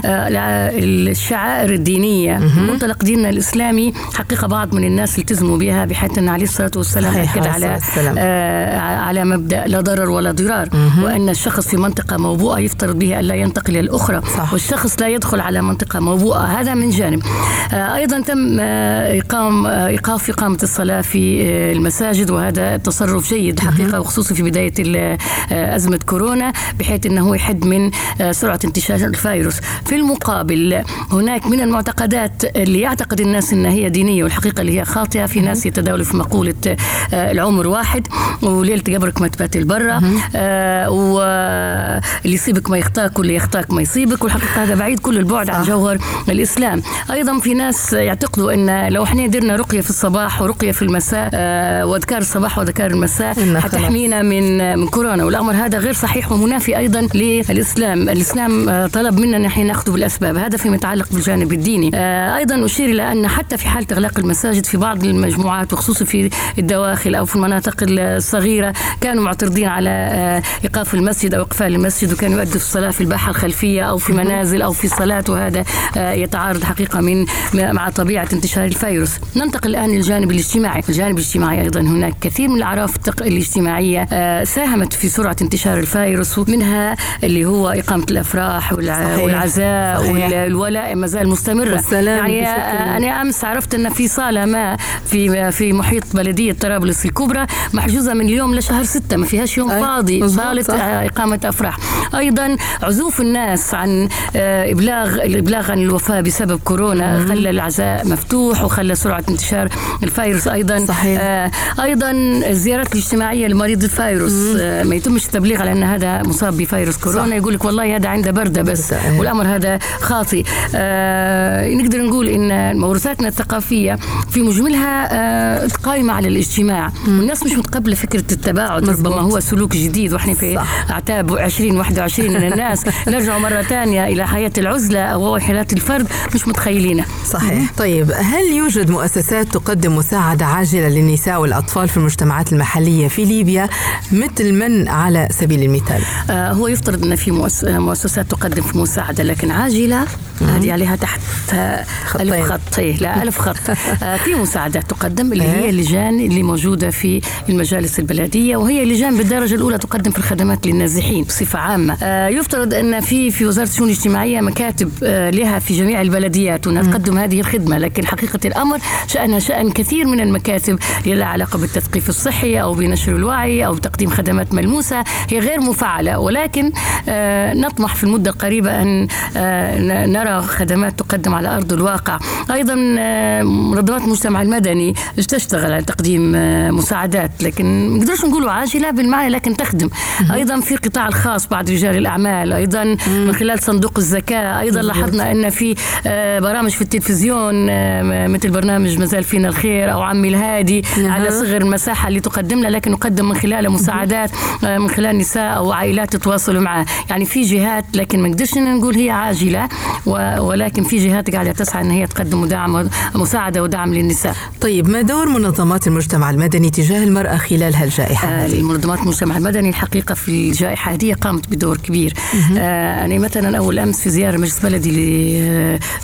الشعائر الدينية منطلق ديننا الإسلامي حقيقة بعض من الناس التزموا بها بحيث أن عليه الصلاة والسلام اكد على آه على مبدأ لا ضرر ولا ضرار. وأن الشخص في منطقة موبوءة يفترض به الا ينتقل إلى الأخرى. صح. والشخص لا يدخل على منطقة موبوءة. هذا من جانب. آه أيضا تم آه إقام آه إيقاف إقامة الصلاة في المساجد وهذا تصرف جيد. حقيقه وخصوصا في بداية آه، أزمة كورونا بحيث إنه يحد من آه، سرعة انتشار الفيروس. في المقابل هناك من المعتقدات اللي يعتقد الناس انها هي دينية والحقيقة اللي هي خاطئة في ناس يتداولوا في مقولة العمر واحد وليلة قبرك ما تبات البرة واللي يصيبك ما يخطاك واللي يخطاك ما يصيبك والحقيقة هذا بعيد كل البعد عن جوهر الإسلام. أيضا في ناس يعتقدوا إن لو إحنا درنا رقية في الصباح ورقية في المساء آه، وأذكار الصباح وأذكار المساء حتحمينا من من كورونا والأمر هذا غير صحيح ومنافي أيضا للإسلام. الإسلام آه، طلب منا نحن نأخذ بالأسباب. هذا فيما يتعلق بالجانب الديني. آه، أيضا أشير إلى أن حتى في حالة إغلاق المساجد في بعض المجموعات وخصوصا في الدواخل أو في المناطق الصغيرة كانوا معترضين على إيقاف المسجد أو إقفال المسجد وكانوا يؤدوا الصلاة في الباحة الخلفية أو في منازل أو في صلاه وهذا يتعارض حقيقة من مع طبيعة انتشار الفيروس. ننتقل الآن للجانب الاجتماعي. الجانب الاجتماعي أيضا هناك كثير من الأعراف الاجتماعيه آه، ساهمت في سرعة انتشار الفيروس ومنها اللي هو إقامة الأفراح والعزاء والولاء ما زال مستمرة. يعني آه، أنا أمس عرفت أن في صالة ما في في محيط بلدية طرابلس الكبرى محجوزة من اليوم لشهر ستة ما فيهاش يوم فاضي صاله آه، إقامة أفراح. أيضا عزوف الناس عن ابلاغ الإبلاغ عن الوفاة بسبب كورونا خلى العزاء مفتوح وخلى سرعة انتشار الفيروس أيضا. صحيح. أيضا الزيارات الاجتماعيه لمريض الفيروس آه ما يتمش التبليغ على أن هذا مصاب بفيروس كورونا. يقول لك والله هذا عنده بردة بس. إيه. والأمر هذا خاطئ. آه نقدر نقول إن موروثاتنا الثقافية في مجملها آه قائمة على الاجتماع. والناس مش متقبلة فكرة التباعد ربما هو سلوك جديد وإحنا في أعتاب 2021 من الناس. [LAUGHS] نرجع مرة ثانية إلى حياة العزلة أو حياه الفرد مش متخيلينها. صحيح. طيب هل يوجد مؤسسات تقدم مساعدة عاجلة للنساء والأطفال في المجتمعات المحلية في ليبيا مثل من على سبيل المثال؟ آه هو يفترض إن في مؤسسات تقدم في مساعدة لكن عاجلة هذه عليها تحت ألف خط. إيه، لا ألف خط. [LAUGHS] آه في مساعدات تقدم اللي هي إيه. اللجان اللي موجودة في المجالس البلدية وهي لجان بالدرجة الأولى تقدم في الخدمات للنازحين بصفة عامة. آه يفترض أن في في وزارة الشؤون الاجتماعية مكاتب آه لها في جميع البلديات وأنها تقدم هذه الخدمة لكن حقيقة الأمر شأنها شأن كثير من المكاتب لها علاقة بالتثقيف الصحي أو بنشر الوعي أو بتقديم خدمات ملموسة هي غير مفعلة ولكن آه نطمح في المدة القريبة أن آه نرى خدمات تقدم على أرض الواقع. أيضا آه، منظمات المجتمع المدني تشتغل على تقديم مساعدات لكن ما نقدرش نقولوا عاجلة بالمعنى لكن تخدم. أيضا في القطاع الخاص بعض رجال الأعمال أيضا من خلال صندوق الزكاة أيضا لاحظنا أن في برامج في التلفزيون مثل برنامج مازال فينا الخير أو عمي الهادي على صغر المساحة اللي تقدم لنا لكن نقدم من خلالها مساعدات من خلال نساء أو عائلات تتواصلوا معها يعني في جهات لكن ما نقدرش نقول هي عاجلة ولكن في جهات قاعدة تسعى إن هي تقدم دعم مساعدة ودعم للنساء. طيب ما دور منظمات المجتمع المدني تجاه المرأة خلال هالجائحة؟ آه المنظمات المجتمع المدني الحقيقة في الجائحة هذه قامت بدور كبير. آه أنا مثلا أول أمس في زيارة مجلس بلدي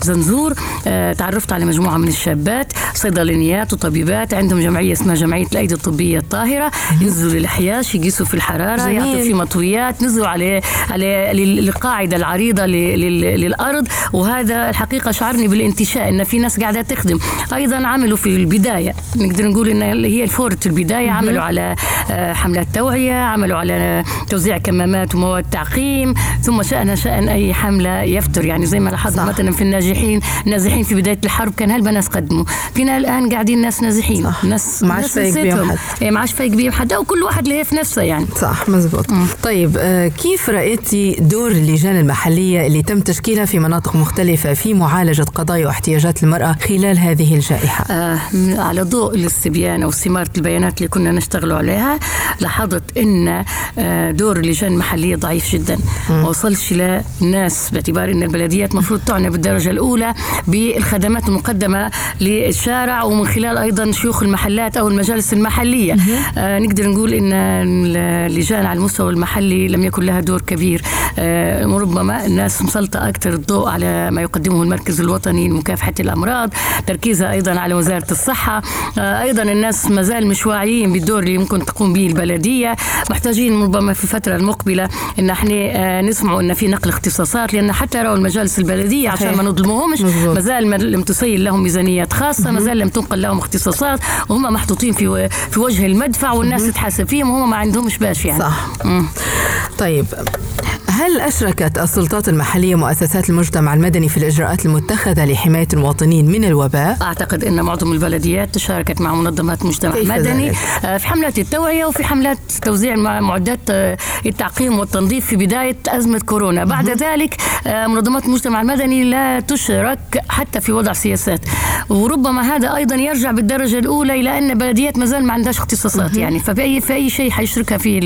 لزنزور آه تعرفت على مجموعة من الشابات صيدلانيات وطبيبات عندهم جمعية اسمها جمعية الأيدي الطبية الطاهرة ينزلوا للحياش يقيسوا في الحرارة يعطوا في مطويات نزلوا على على القاعده العريضة للأرض. وهذا الحقيقة شعرني بالانتشاء إن في ناس قاعدة تخدم. أيضا عملوا في البداية نقدر نقول إن هي الفورة البداية. عملوا على آه، حملات توعية عملوا على توزيع كمامات ومواد تعقيم. ثم شأن شأن أي حملة يفتر. يعني زي ما لاحظنا مثلا في الناجحين النازحين في بداية الحرب كان هلبا ناس قدموا. فينا الآن قاعدين ناس نازحين. ناس ما عادش فايق بيهم إيه ما عادش فرق كبير حتى وكل واحد له في نفسه يعني. صح مزبوط. طيب آه، كيف رأيتي دور اللجان المحلية اللي تم تشكيلها في مناطق مختلفة في معالجة قضايا واحتياجات المرأة خلال هذه الجائحة؟ آه على ضوء الاستبيان أو استمارة البيانات اللي كنا نشتغل عليها لاحظت إن آه دور اللجان المحلية ضعيف جدا. ما وصلش للناس باعتبار إن البلديات المفروض تعنى بالدرجة الأولى بالخدمات المقدمة للشارع ومن خلال أيضا شيوخ المحلات أو المجالس المحلية. آه نقدر نقول إن اللجان على المستوى المحلي لم يكن لها دور كبير. آه ربما الناس مسلطة أكثر الضوء على ما يقدمه المركز الوطني لمكافحة الأمراض تركيزها أيضا على وزارة الصحة. آه أيضا الناس ما زال مش واعيين بالدور اللي ممكن تقوم به البلدية. محتاجين ربما في الفترة المقبلة إن إحنا آه نسمعوا إن في نقل اختصاصات لأن حتى لو المجالس البلدية عشان ما نظلمهمش ما زال لم تسيل لهم ميزانيات خاصة ما زال لم تنقل لهم اختصاصات. وهم محطوطين في في وجه المدفع والناس تتحاسب فيهم وهم ما عندهمش باش يعني. صح. مم. طيب. هل أشركت السلطات المحلية مؤسسات المجتمع المدني في الإجراءات المتخذة لحماية المواطنين من الوباء؟ أعتقد أن معظم البلديات تشاركت مع منظمات المجتمع المدني ذلك؟ آه، في حملات التوعية وفي حملات توزيع معدات آه، التعقيم والتنظيف في بداية أزمة كورونا. بعد ذلك آه، منظمات المجتمع المدني لا تشرك حتى في وضع سياسات. وربما هذا أيضا يرجع بالدرجة الأولى إلى أن البلديات ما زال ما عندهاش اختصاصات يعني. فبأي في أي شيء حيشركها في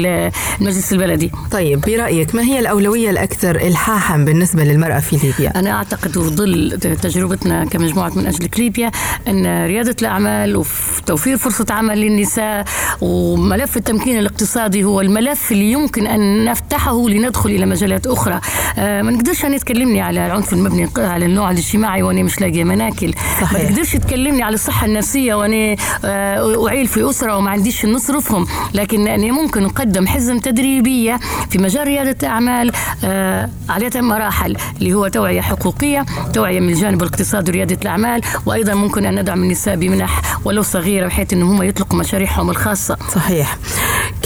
المجلس البلدي. طيب برأيك ما هي الأولوية الأولوية الأكثر إلحاحا بالنسبة للمرأة في ليبيا؟ أنا أعتقد في ظل تجربتنا كمجموعة من أجل ليبيا أن ريادة الأعمال وتوفير فرصة عمل للنساء وملف التمكين الاقتصادي هو الملف اللي يمكن أن نفتحه لندخل إلى مجالات أخرى آه، ما نقدرش أن تكلمني على العنف المبني على النوع الاجتماعي وأنا مش لاقية مناكل صحيح. ما تقدرش تكلمني على الصحة النفسية وأنا آه، أعيل في أسرة وما عنديش نصرفهم لكن أنا ممكن أقدم حزم تدريبية في مجال ريادة الأعمال آه على مراحل اللي هو توعية حقوقية توعية من الجانب الاقتصادي وريادة الأعمال وأيضا ممكن أن ندعم النساء بمنح ولو صغيرة بحيث أنهم هم يطلقوا مشاريعهم الخاصة. صحيح.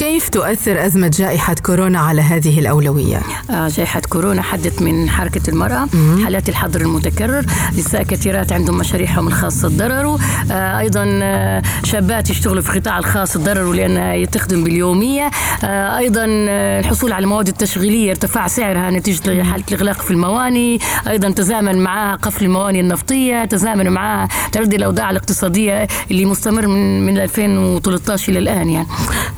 كيف تؤثر أزمة جائحة كورونا على هذه الأولوية؟ آه جائحة كورونا حدت من حركة المرأة مم. حالات الحظر المتكرر نساء كثيرات عندهم مشاريعهم الخاصة تضرروا آه أيضا آه شابات يشتغلوا في القطاع الخاص تضرروا لأنها تخدم باليومية. أيضا الحصول على المواد التشغيلية ارتفاع سعرها نتيجة حالة الإغلاق في المواني. أيضا تزامن معها قفل المواني النفطية تزامن معها تردي الأوضاع الاقتصادية اللي مستمر من, من 2013 إلى الآن يعني.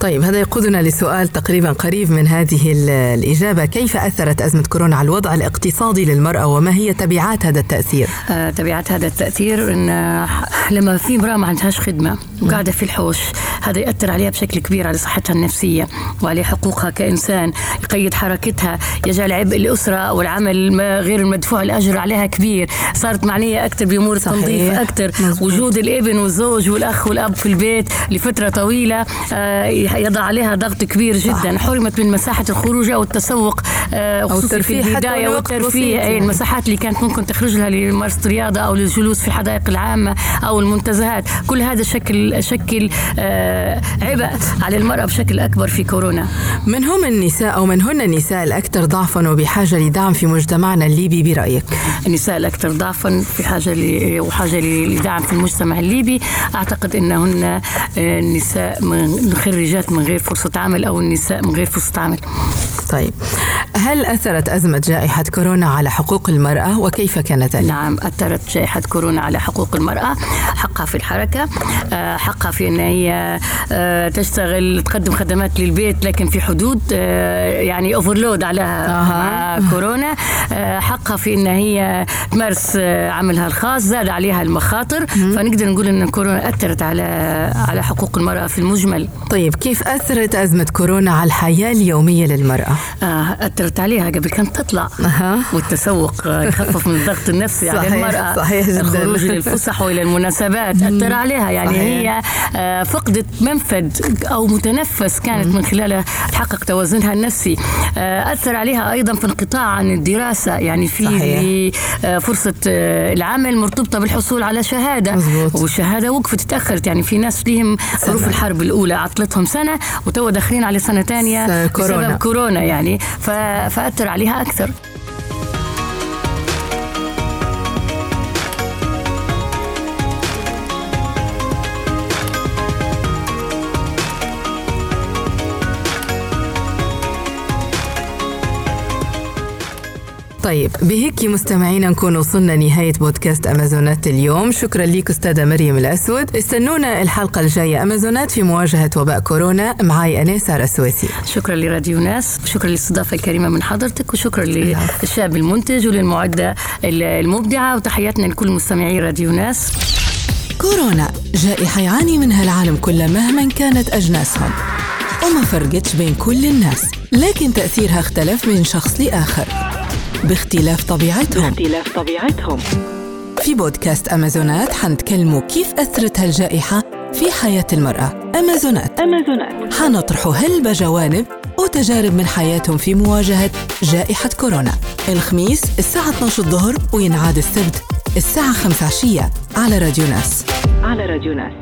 طيب هذا يقودنا لسؤال تقريبا قريب من هذه الإجابة. كيف أثرت أزمة كورونا على الوضع الاقتصادي للمرأة وما هي تبعات هذا التأثير؟ آه تبعات هذا التأثير إن لما في امرأة ما عندهاش خدمة وقاعدة في الحوش هذا يأثر عليها بشكل كبير على صحتها النفسية وعلى حقوقها كإنسان يقيد حركتها يجعل عبء الأسرة أو العمل غير المدفوع الأجر عليها كبير. صارت معنية أكثر بأمور التنظيف أكثر وجود الابن والزوج والأخ والأب في البيت لفترة طويلة آه، يضع عليها ضغط كبير جدا حرمت من مساحة الخروج أو التسوق آه، الترفيه في البداية والترفيه. أي المساحات اللي كانت ممكن تخرج لها لممارسة الرياضة أو للجلوس في الحدائق العامة أو المنتزهات. كل هذا شكل شكل آه، عبء على المرأة بشكل أكبر في كورونا. من هم النساء أو من هن النساء الأكثر ضعفا وبحاجة لدعم في مجتمعنا الليبي برأيك؟ النساء الأكثر ضعفا في حاجة وحاجة لدعم في المجتمع الليبي. أعتقد أنهن النساء من خريجات من غير فرصة عمل أو النساء من غير فرصة عمل. طيب. هل أثرت أزمة جائحة كورونا على حقوق المرأة وكيف كان ذلك؟ نعم أثرت جائحة كورونا على حقوق المرأة. حقها في الحركة آه، حقها في أن هي آه، تشتغل تقدم خدمات للبيت لكن في حدود آه، يعني اوفرلود عليها آه. كورونا. حقها في أن هي تمارس عملها الخاص زاد عليها المخاطر. فنقدر نقول أن كورونا أثرت على على حقوق المرأة في المجمل. طيب كيف أثرت أزمة كورونا على الحياة اليومية للمرأة؟ آه أثرت عليها قبل كانت تطلع. أه. والتسوق يخفف من الضغط النفسي صحيح على المرأة. صحيح جدا. الخروج للفسح وإلى المناسبات أثر عليها. يعني صحيح. هي آه، فقدت منفذ أو متنفس كانت من خلاله تحقق توازنها النفسي. آه، أثر عليها أيضا في انقطاع عن الدراسة. يعني في آه، فرصة العمل مرتبطة بالحصول على شهادة. مزبوط. والشهادة وقفت تأخرت. يعني في ناس فيهم ظروف الحرب الأولى عطلتهم سنة وتو داخلين على سنة ثانية كورونا. بسبب كورونا يعني فأثر عليها أكثر طيب بهيك مستمعينا نكون وصلنا نهاية بودكاست أمازونات اليوم. شكرا لك أستاذة مريم الأسود. استنونا الحلقة الجاية أمازونات في مواجهة وباء كورونا معي أنا سارة سويسي شكرا لراديو ناس شكرا للاستضافة الكريمة من حضرتك وشكرا للشاب المنتج وللمعدة المبدعة وتحياتنا لكل مستمعي راديو ناس. كورونا جائحة يعاني منها العالم كله مهما كانت أجناسهم. وما فرقتش بين كل الناس لكن تأثيرها اختلف من شخص لآخر. باختلاف طبيعتهم. باختلاف طبيعتهم. في بودكاست أمازونات حنتكلموا كيف أثرت هالجائحة في حياة المرأة. أمازونات. أمازونات. حنطرحوا هلبة جوانب وتجارب من حياتهم في مواجهة جائحة كورونا. الخميس الساعة 12 الظهر وينعاد السبت الساعة 5 عشية على راديو ناس. على راديو ناس.